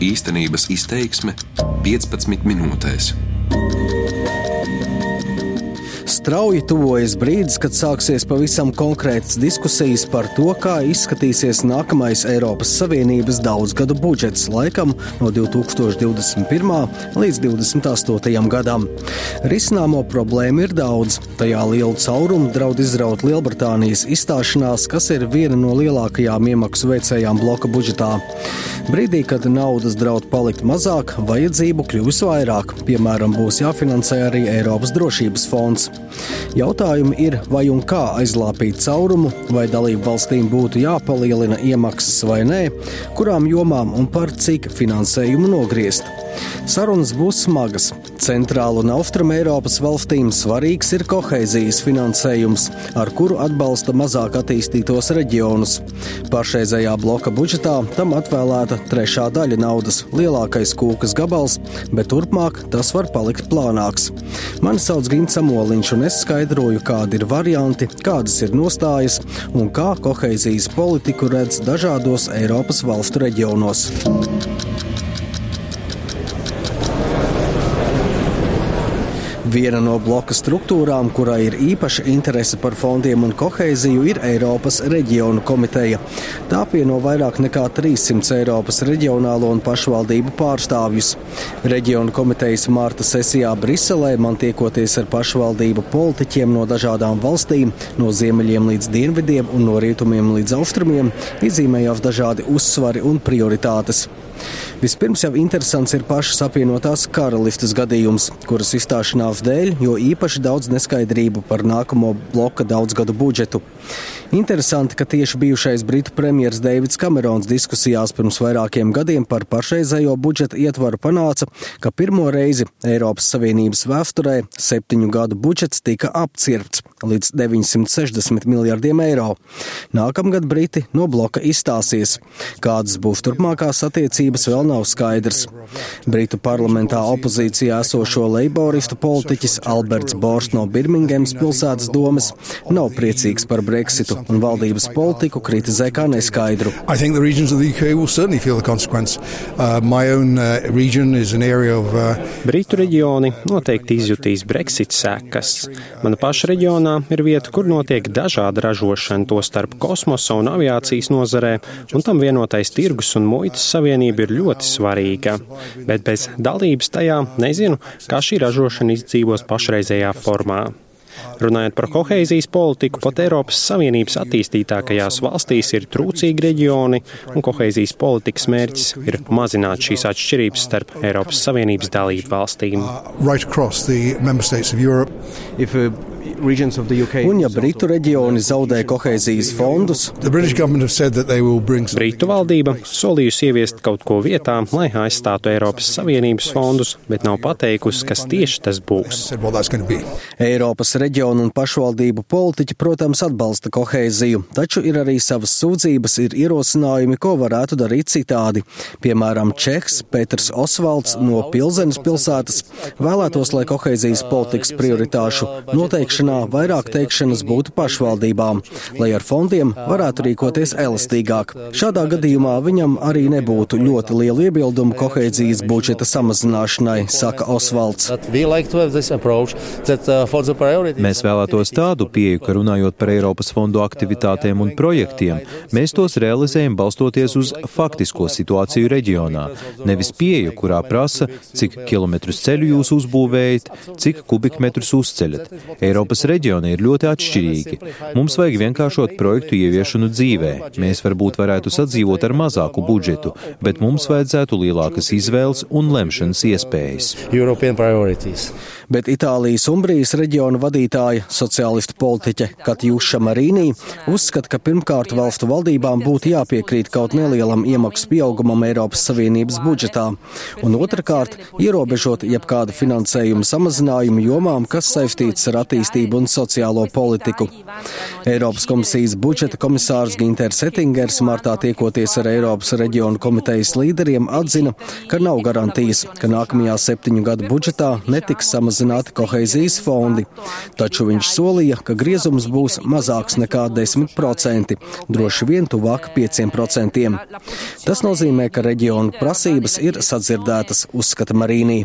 Īstenības izteiksme 15 minūtēs. Strauji tuvojas brīdis, kad sāksies pavisam konkrētas diskusijas par to, kā izskatīsies nākamais Eiropas Savienības daudzgadu budžets laikam no 2021. līdz 2028. gadam. Risināmo problēmu ir daudz. Tajā lielu caurumu draud izraut Lielbritānijas izstāšanās, kas ir viena no lielākajām iemaksu veicējām bloka budžetā. Brīdī, kad naudas draud palikt mazāk, vajadzību kļūs vairāk. Piemēram, būs jāfinansē arī Eiropas drošības fonds. Jautājumi ir, vai un kā aizlāpīt caurumu, vai dalību valstīm būtu jāpalielina iemaksas vai nē, kurām jomām un par cik finansējumu nogriezt. Sarunas būs smagas. Centrāla un Austrum Eiropas valstīm svarīgs ir kohēzijas finansējums, ar kuru atbalsta mazāk attīstītos reģionus. Pašreizējā bloka budžetā tam atvēlēta trešā daļa naudas, lielākais kūkas gabals, bet turpmāk tas var palikt plānāks. Mani sauc Gins Samoliņš, un es skaidroju, kādi ir varianti, kādas ir nostājas un kā kohēzijas politiku redz dažādos Eiropas valstu reģionos. Viena no bloka struktūrām, kurai ir īpaša interese par fondiem un koheiziju, ir Eiropas reģionu komiteja. Tā pieno vairāk nekā 300 Eiropas reģionālo un pašvaldību pārstāvjus. Reģionu komitejas mārta sesijā Briselē man tiekoties ar pašvaldību politiķiem no dažādām valstīm, no ziemeļiem līdz dienvidiem un no rietumiem līdz austrumiem, izzīmējās dažādi uzsvari un prioritātes. Vispirms jau interesants ir pašas apvienotās karalistes gadījums, kuras izstāšanās dēļ, jo īpaši daudz neskaidrību par nākamo bloka daudzgadu budžetu. Interesanti, ka tieši bijušais Britu premjerministrs Deivids Kamerons diskusijās pirms vairākiem gadiem par pašreizējo budžeta ietvaru panāca, ka pirmo reizi Eiropas Savienības vēsturē septiņu gadu budžets tika apcirpts līdz 960 miljardiem eiro. Nākamgad Briti no bloka izstāsies. Kādas būs turpmākās attiecības, vēl nav skaidrs. Britu parlamentā opozīcijā esošo leiboristu politiķis Alberts Bors no Birmingemas pilsētas domas nav priecīgs par Brexitu un valdības politiku kritizē kā neskaidru. Britu reģioni noteikti izjutīs Brexit sekas. Mana paša reģionā ir vieta, kur notiek dažāda ražošana, to starp kosmosa un aviācijas nozarē, un tam vienotais tirgus un muitas savienība ir ļoti svarīga. Bet bez dalības tajā nezinu, kā šī ražošana izdzīvos pašreizējā formā. Runājot par koheizijas politiku, pat Eiropas Savienības attīstītākajās valstīs ir trūcīgi reģioni, un koheizijas politikas mērķis ir mazināt šīs atšķirības starp Eiropas Savienības dalību valstīm. Un ja Britu reģioni zaudē kohēzijas fondus, Britu valdība solījusi ieviest kaut ko vietā, lai aizstātu Eiropas Savienības fondus, bet nav pateikusi, kas tieši tas būs. Eiropas reģionu un pašvaldību politiķi, protams, atbalsta kohēziju, taču ir arī savas sūdzības, ir ierosinājumi, ko varētu darīt citādi. Piemēram, Čehs Pēters Osvalds no Pilzenes pilsētas vēlētos, lai kohēzijas politikas prioritāšu noteikšanā vairāk teikšanas būtu pašvaldībām, lai ar fondiem varētu rīkoties elastīgāk. Šādā gadījumā viņam arī nebūtu ļoti liela iebildumu kohēzijas budžeta samazināšanai, saka Osvalds. Mēs vēlētos tādu pieeju, ka runājot par Eiropas fondu aktivitātēm un projektiem, mēs tos realizējam balstoties uz faktisko situāciju reģionā. Nevis pieeju, kurā prasa, cik kilometrus ceļu jūs uzbūvējat, cik kubikmetrus uzceļat. Eiropas Eiropas reģioni ir ļoti atšķirīgi. Mums vajag vienkāršot projektu ieviešanu dzīvē. Mēs varbūt varētu sadzīvot ar mazāku budžetu, bet mums vajadzētu lielākas izvēles un lemšanas iespējas. Bet Itālijas Umbrijas reģiona vadītāja, sociālistu politiķe Katjuša Marīnī, uzskata, ka pirmkārt valstu valdībām būtu jāpiekrīt kaut nelielam iemaksu pieaugumam Eiropas Savienības budžetā, un otrkārt ierobežot jebkādu finansējumu samazinājumu jomām, kas saistīts ar attīstību un sociālo politiku. Eiropas komisijas budžeta komisārs Ginters Ettingers martā tiekoties ar Eiropas reģionu komitejas līderiem atzina, ka nav garantijas, ka nākamajā septiņu gadu budžetā netiks samazināts samazināti koheizijas fondi, taču viņš solīja, ka griezums būs mazāks nekā 10%, droši vien tuvāk 5%. Tas nozīmē, ka reģionu prasības ir sadzirdētas, uzskata Marīnī.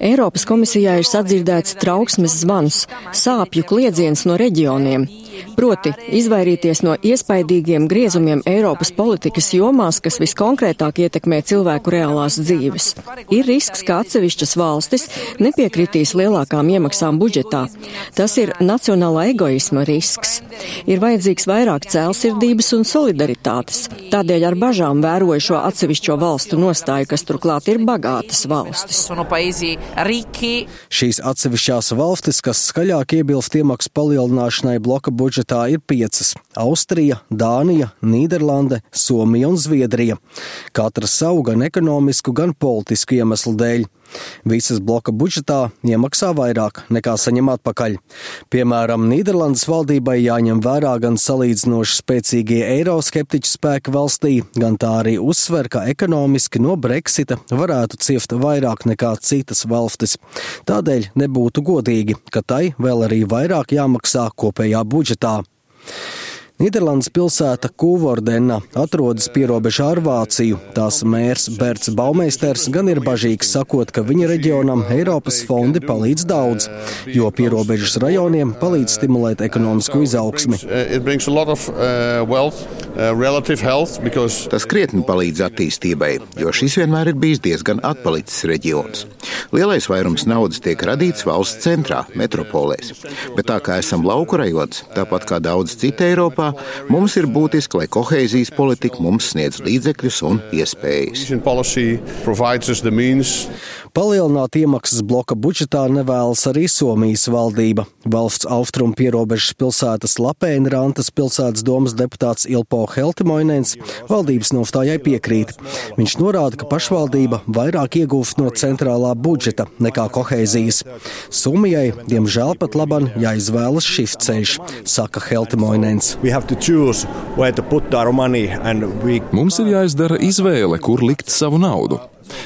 Eiropas komisijā ir sadzirdēts trauksmes zvans, sāpju kliedziens no reģioniem. Proti, izvairīties no iespaidīgiem griezumiem Eiropas politikas jomās, kas viskonkrētāk ietekmē cilvēku reālās dzīves. Ir risks, ka atsevišķas valstis nepiekritīs lielākām iemaksām budžetā. Tas ir nacionālā egoisma risks. Ir vajadzīgs vairāk cēlsirdības un solidaritātes. Tādēļ ar bažām vēroju šo atsevišķo valstu nostāju, kas turklāt ir bagātas valstis. Šīs atsevišķās valstis, kas skaļāk iebilst iemaksu palielināšanai bloka budžetā, budžetā ir piecas - Austrija, Dānija, Nīderlande, Somija un Zviedrija. Katra savu gan ekonomisku, gan politisku iemeslu dēļ. Visas bloka budžetā iemaksā vairāk nekā saņem atpakaļ. Piemēram, Nīderlandes valdībai jāņem vērā gan salīdzinoši spēcīgie eiroskeptiķu spēki valstī, gan tā arī uzsver, ka ekonomiski no Brexita varētu ciest vairāk nekā citas valstis. Tādēļ nebūtu godīgi, ka tai vēl arī vairāk jāmaksā kopējā budžetā. Nīderlandes pilsēta Kūvordena atrodas pierobežā ar Vāciju. Tās mērs Berts Baumeisters gan ir bažīgs, sakot, ka viņa reģionam Eiropas fondi palīdz daudz, jo pierobežas rajoniem palīdz stimulēt ekonomisku izaugsmi. Tas krietni palīdz attīstībai, jo šis vienmēr ir bijis diezgan atpalicis reģions. Lielais vairums naudas tiek radīts valsts centrā, metropolēs. Bet tā kā esam lauku rajons, tāpat kā daudz citu Eiropā, Eiropā, mums ir būtiski, lai kohēzijas politika mums sniedz līdzekļus un iespējas. Palielināt iemaksas bloka budžetā nevēlas arī Somijas valdība. Valsts austrumu pierobežas pilsētas Lapēna Rantas pilsētas domas deputāts Ilpo Heltimoinens valdības nostājai piekrīt. Viņš norāda, ka pašvaldība vairāk iegūst no centrālā budžeta nekā kohēzijas. Somijai, diemžēl, pat laban jāizvēlas šis ceļš, saka Heltimoinens. Mums ir jāizdara izvēle, kur likt savu naudu.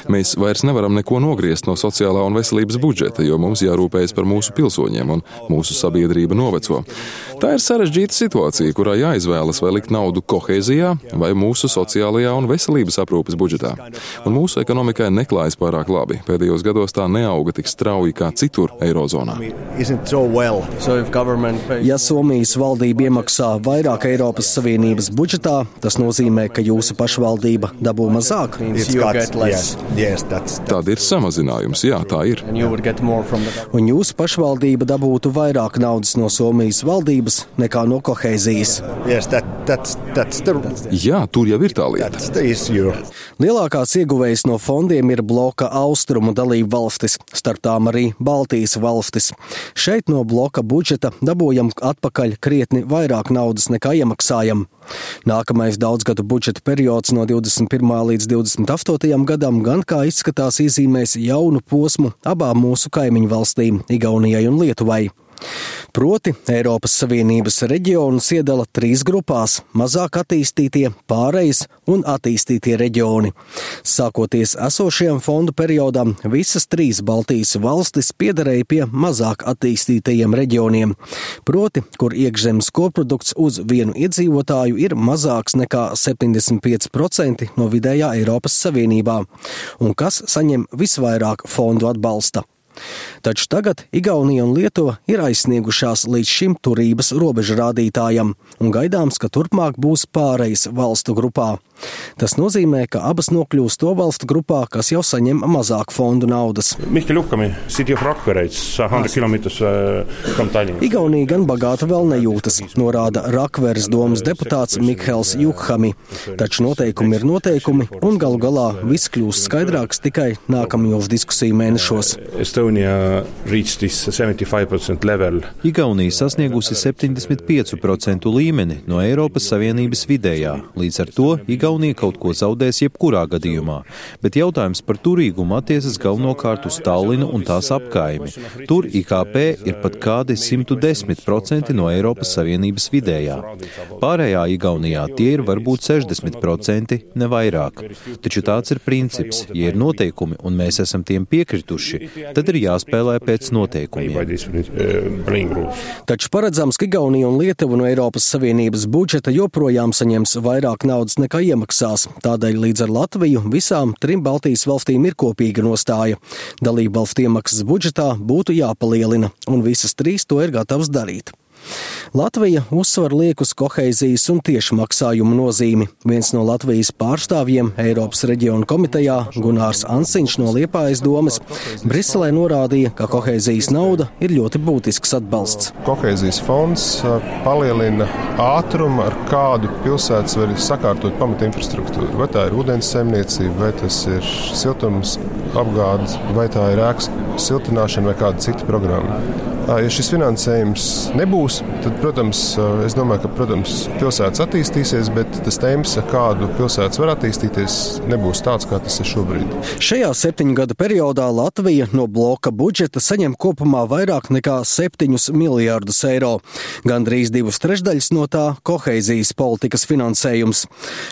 Mēs vairs nevaram neko nogriezt no sociālā un veselības budžeta, jo mums jārūpējas par mūsu pilsoņiem un mūsu sabiedrība noveco. Tā ir sarežģīta situācija, kurā jāizvēlas vai likt naudu kohēzijā vai mūsu sociālajā un veselības aprūpes budžetā. Un mūsu ekonomikai neklājas pārāk labi. Pēdējos gados tā neauga tik strauji kā citur Eirozonā. Ja Somijas valdība iemaksā vairāk Eiropas Savienības budžetā, tas nozīmē, ka jūsu pašvaldība dabū mazāk. Yes, that's, that's Tad ir samazinājums, jā, tā ir. Un jūsu pašvaldība dabūtu vairāk naudas no Somijas valdības nekā no kohēzijas. Yes, that, that's, that's the... Jā, tur jau ir tā lieta. Lielākās ieguvējas no fondiem ir bloka austrumu dalību valstis, starp tām arī Baltijas valstis. Šeit no bloka budžeta dabūjam atpakaļ krietni vairāk naudas nekā iemaksājam. Nākamais daudzgadu budžeta periods no 21. līdz 28. gadam gan kā izskatās iezīmēs jaunu posmu abām mūsu kaimiņu valstīm, Igaunijai un Lietuvai. Proti, Eiropas Savienības reģionus iedala trīs grupās - mazāk attīstītie, pārejas un attīstītie reģioni. Sākoties esošajam fondu periodam, visas trīs Baltijas valstis piederēja pie mazāk attīstītajiem reģioniem, proti, kur iekšzemes koprodukts uz vienu iedzīvotāju ir mazāks nekā 75% no vidējā Eiropas Savienībā, un kas saņem visvairāk fondu atbalsta. Taču tagad Igaunija un Lietuva ir aizsniegušās līdz šim turības robežu rādītājam, un gaidāms, ka turpmāk būs pārejas valstu grupā. Tas nozīmē, ka abas nokļūs to valstu grupā, kas jau saņem mazāk fondu naudas. Igaunija gan bagāta vēl nejūtas, norāda Rakveres domas deputāts Mikls Jukhami. Taču noteikumi ir noteikumi, un galu galā viss kļūs skaidrāks tikai nākamajos diskusiju mēnešos. 75% level. Igaunija sasniegusi 75% līmeni no Eiropas Savienības vidējā. Līdz ar to Igaunija kaut ko zaudēs jebkurā gadījumā. Bet jautājums par turīgumu attiecas galvenokārt uz Tallinu un tās apkaimi. Tur IKP ir pat kādi 110% no Eiropas Savienības vidējā. Pārējā Igaunijā tie ir varbūt 60%, ne vairāk. Taču tāds ir princips. Ja ir noteikumi un mēs esam tiem piekrituši, tad ir jāspēlē pēc noteikumiem. Taču paredzams, ka Igaunija un Lietuva no Eiropas Savienības budžeta joprojām saņems vairāk naudas nekā iemaksās. Tādēļ līdz ar Latviju visām trim Baltijas valstīm ir kopīga nostāja. Dalība valstu iemaksas budžetā būtu jāpalielina, un visas trīs to ir gatavas darīt. Latvija uzsver liek uz koheizijas un tieši maksājumu nozīmi. Viens no Latvijas pārstāvjiem Eiropas reģionu komitejā Gunārs Ansiņš no Liepājas domas Briselē norādīja, ka koheizijas nauda ir ļoti būtisks atbalsts. Koheizijas fonds palielina ātrumu, ar kādu pilsētas var sakārtot pamata infrastruktūru. Vai tā ir ūdens saimniecība, vai tas ir siltums apgāde, vai tā ir ēkas siltināšana vai kāda cita programma. Ja šis finansējums nebūs, tad, protams, es domāju, ka protams, pilsētas attīstīsies, bet tas temps, kādu pilsētas var attīstīties, nebūs tāds, kā tas ir šobrīd. Šajā septiņu gadu periodā Latvija no bloka budžeta saņem kopumā vairāk nekā 7 miljārdus eiro. Gandrīz divas trešdaļas no tā - koheizijas politikas finansējums.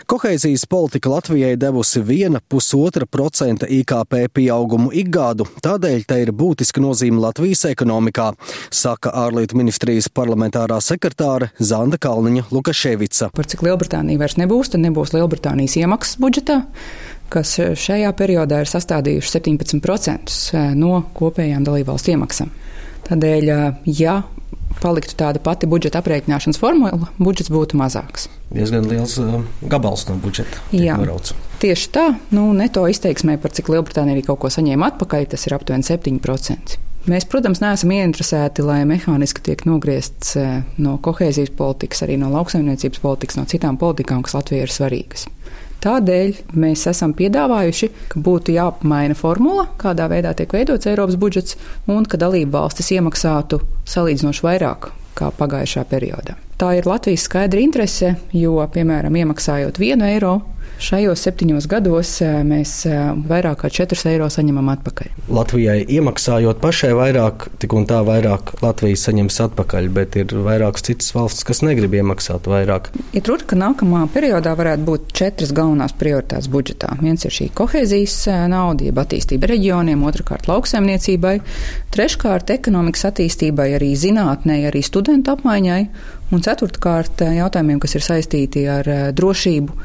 Koheizijas politika Latvijai devusi 1,5% IKP pieaugumu ik gadu, tādēļ tai ir būtiska nozīme Latvijas ekonomikā saka ārlietu ministrijas parlamentārā sekretāre Zanda Kalniņa Lukaševica. Par cik Lielbritānija vairs nebūs, tad nebūs Lielbritānijas iemaksas budžetā kas šajā periodā ir sastādījuši 17% no kopējām dalībvalstu iemaksām. Tādēļ, ja paliktu tāda pati budžeta aprēķināšanas formula, budžets būtu mazāks. Diezgan liels uh, gabals no budžeta. Jā, norauts. tieši tā. Nu, neto izteiksmē par cik Lielbritānija arī kaut ko saņēma atpakaļ, tas ir aptuveni 7%. Mēs, protams, neesam ieinteresēti, lai mehāniski tiek nogriezts eh, no kohēzijas politikas, arī no lauksaimniecības politikas, no citām politikām, kas Latvijai ir svarīgas. Tādēļ mēs esam piedāvājuši, ka būtu jāapmaina formula, kādā veidā tiek veidots Eiropas budžets, un ka dalību valstis iemaksātu salīdzinoši vairāk kā pagājušā periodā. Tā ir Latvijas skaidra interese, jo, piemēram, iemaksājot vienu eiro, Šajos septiņos gados eh, mēs eh, vairāk kā 4 eiro saņemam atpakaļ. Latvijai iemaksājot pašai vairāk, tik un tā vairāk Latvijas saņems atpakaļ, bet ir vairākas citas valstis, kas negrib iemaksāt vairāk. Ir runa, ka nākamā periodā varētu būt četras galvenās prioritātes budžetā. Viens ir šī kohēzijas eh, nauda, jeb attīstība reģioniem, otrkārt lauksaimniecībai, treškārt ekonomikas attīstībai, arī zinātnē, arī studentu apmaiņai, un ceturtkārt jautājumiem, kas ir saistīti ar drošību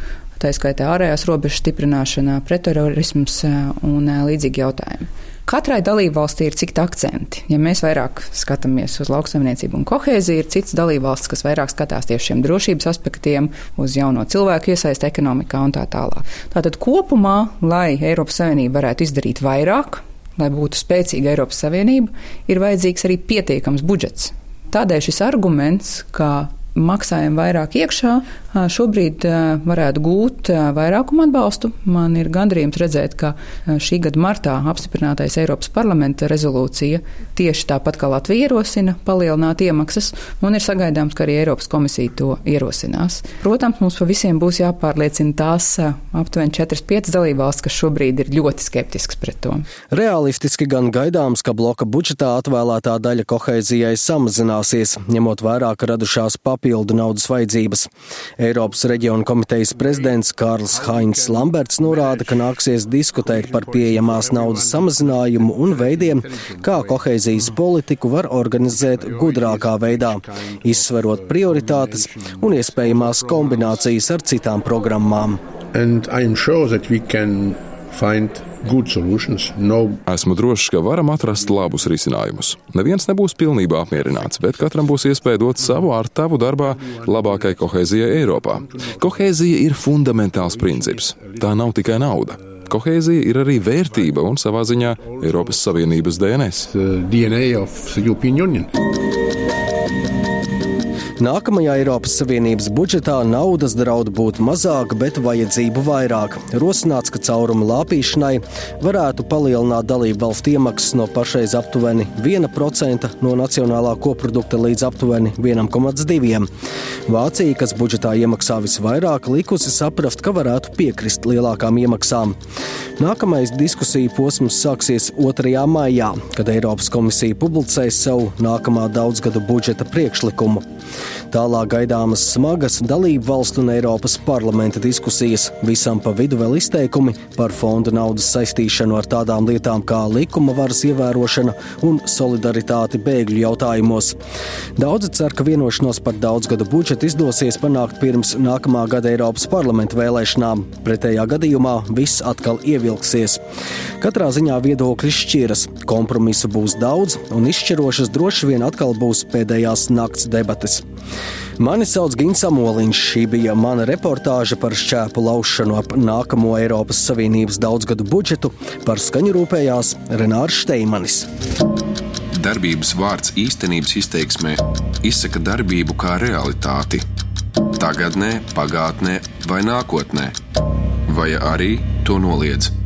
tā skaitā ārējās robežas stiprināšanā, pretterorisms un līdzīgi jautājumi. Katrai dalībvalstī ir citi akcenti. Ja mēs vairāk skatāmies uz lauksaimniecību un kohēziju, ir cits dalībvalsts, kas vairāk skatās tieši šiem drošības aspektiem, uz jauno cilvēku iesaistu ekonomikā un tā tālāk. Tātad kopumā, lai Eiropas Savienība varētu izdarīt vairāk, lai būtu spēcīga Eiropas Savienība, ir vajadzīgs arī pietiekams budžets. Tādēļ šis arguments, ka maksājam vairāk iekšā, šobrīd varētu gūt vairākumu atbalstu. Man ir gandrījums redzēt, ka šī gada martā apstiprinātais Eiropas parlamenta rezolūcija tieši tāpat kā Latvija ierosina palielināt iemaksas, un ir sagaidāms, ka arī Eiropas komisija to ierosinās. Protams, mums pa visiem būs jāpārliecina tās aptuveni 4-5 dalībvalstis, kas šobrīd ir ļoti skeptisks pret to. Realistiski gan gaidāms, ka bloka budžetā atvēlētā daļa koheizijai samazināsies, ņemot vērā, ka radušās papildu naudas vajadzības. Eiropas reģionu komitejas prezidents Kārls Hainz Lamberts norāda, ka nāksies diskutēt par pieejamās naudas samazinājumu un veidiem, kā koheizijas politiku var organizēt gudrākā veidā, izsverot prioritātes un iespējamās kombinācijas ar citām programmām. And I am sure that we can find. Esmu drošs, ka varam atrast labus risinājumus. Neviens nebūs pilnībā apmierināts, bet katram būs iespēja dot savu ar tavu darbā labākai kohēzijai Eiropā. Kohēzija ir fundamentāls princips. Tā nav tikai nauda. Kohēzija ir arī vērtība un savā ziņā Eiropas Savienības DNS. Nākamajā Eiropas Savienības budžetā naudas draud būt mazāk, bet vajadzību vairāk. Rosināts, ka cauruma lāpīšanai varētu palielināt dalību valstu iemaksas no pašreiz aptuveni 1% no nacionālā koprodukta līdz aptuveni 1,2%. Vācija, kas budžetā iemaksā visvairāk, likusi saprast, ka varētu piekrist lielākām iemaksām. Nākamais diskusiju posms sāksies 2. maijā, kad Eiropas komisija publicēs savu nākamā daudzgadu budžeta priekšlikumu. Tālāk gaidāmas smagas dalību valstu un Eiropas parlamenta diskusijas, visam pa vidu vēl izteikumi par fonda naudas saistīšanu ar tādām lietām kā likuma varas ievērošana un solidaritāti bēgļu jautājumos. Daudzi cer, ka vienošanos par daudzgadu budžetu izdosies panākt pirms nākamā gada Eiropas parlamenta vēlēšanām. Pretējā gadījumā viss atkal ievilksies. Katrā ziņā viedokļi šķiras, kompromisu būs daudz, un izšķirošas droši vien atkal būs pēdējās nakts debates. Mani sauc Gins Amoliņš. Šī bija mana reportāža par šķēpu laušanu ap nākamo Eiropas Savienības daudzgadu budžetu. Par skaņu rūpējās Renārs Steimanis. Darbības vārds īstenības izteiksmē izsaka darbību kā realitāti. Tagatnē, pagātnē vai nākotnē, vai arī to noliedz.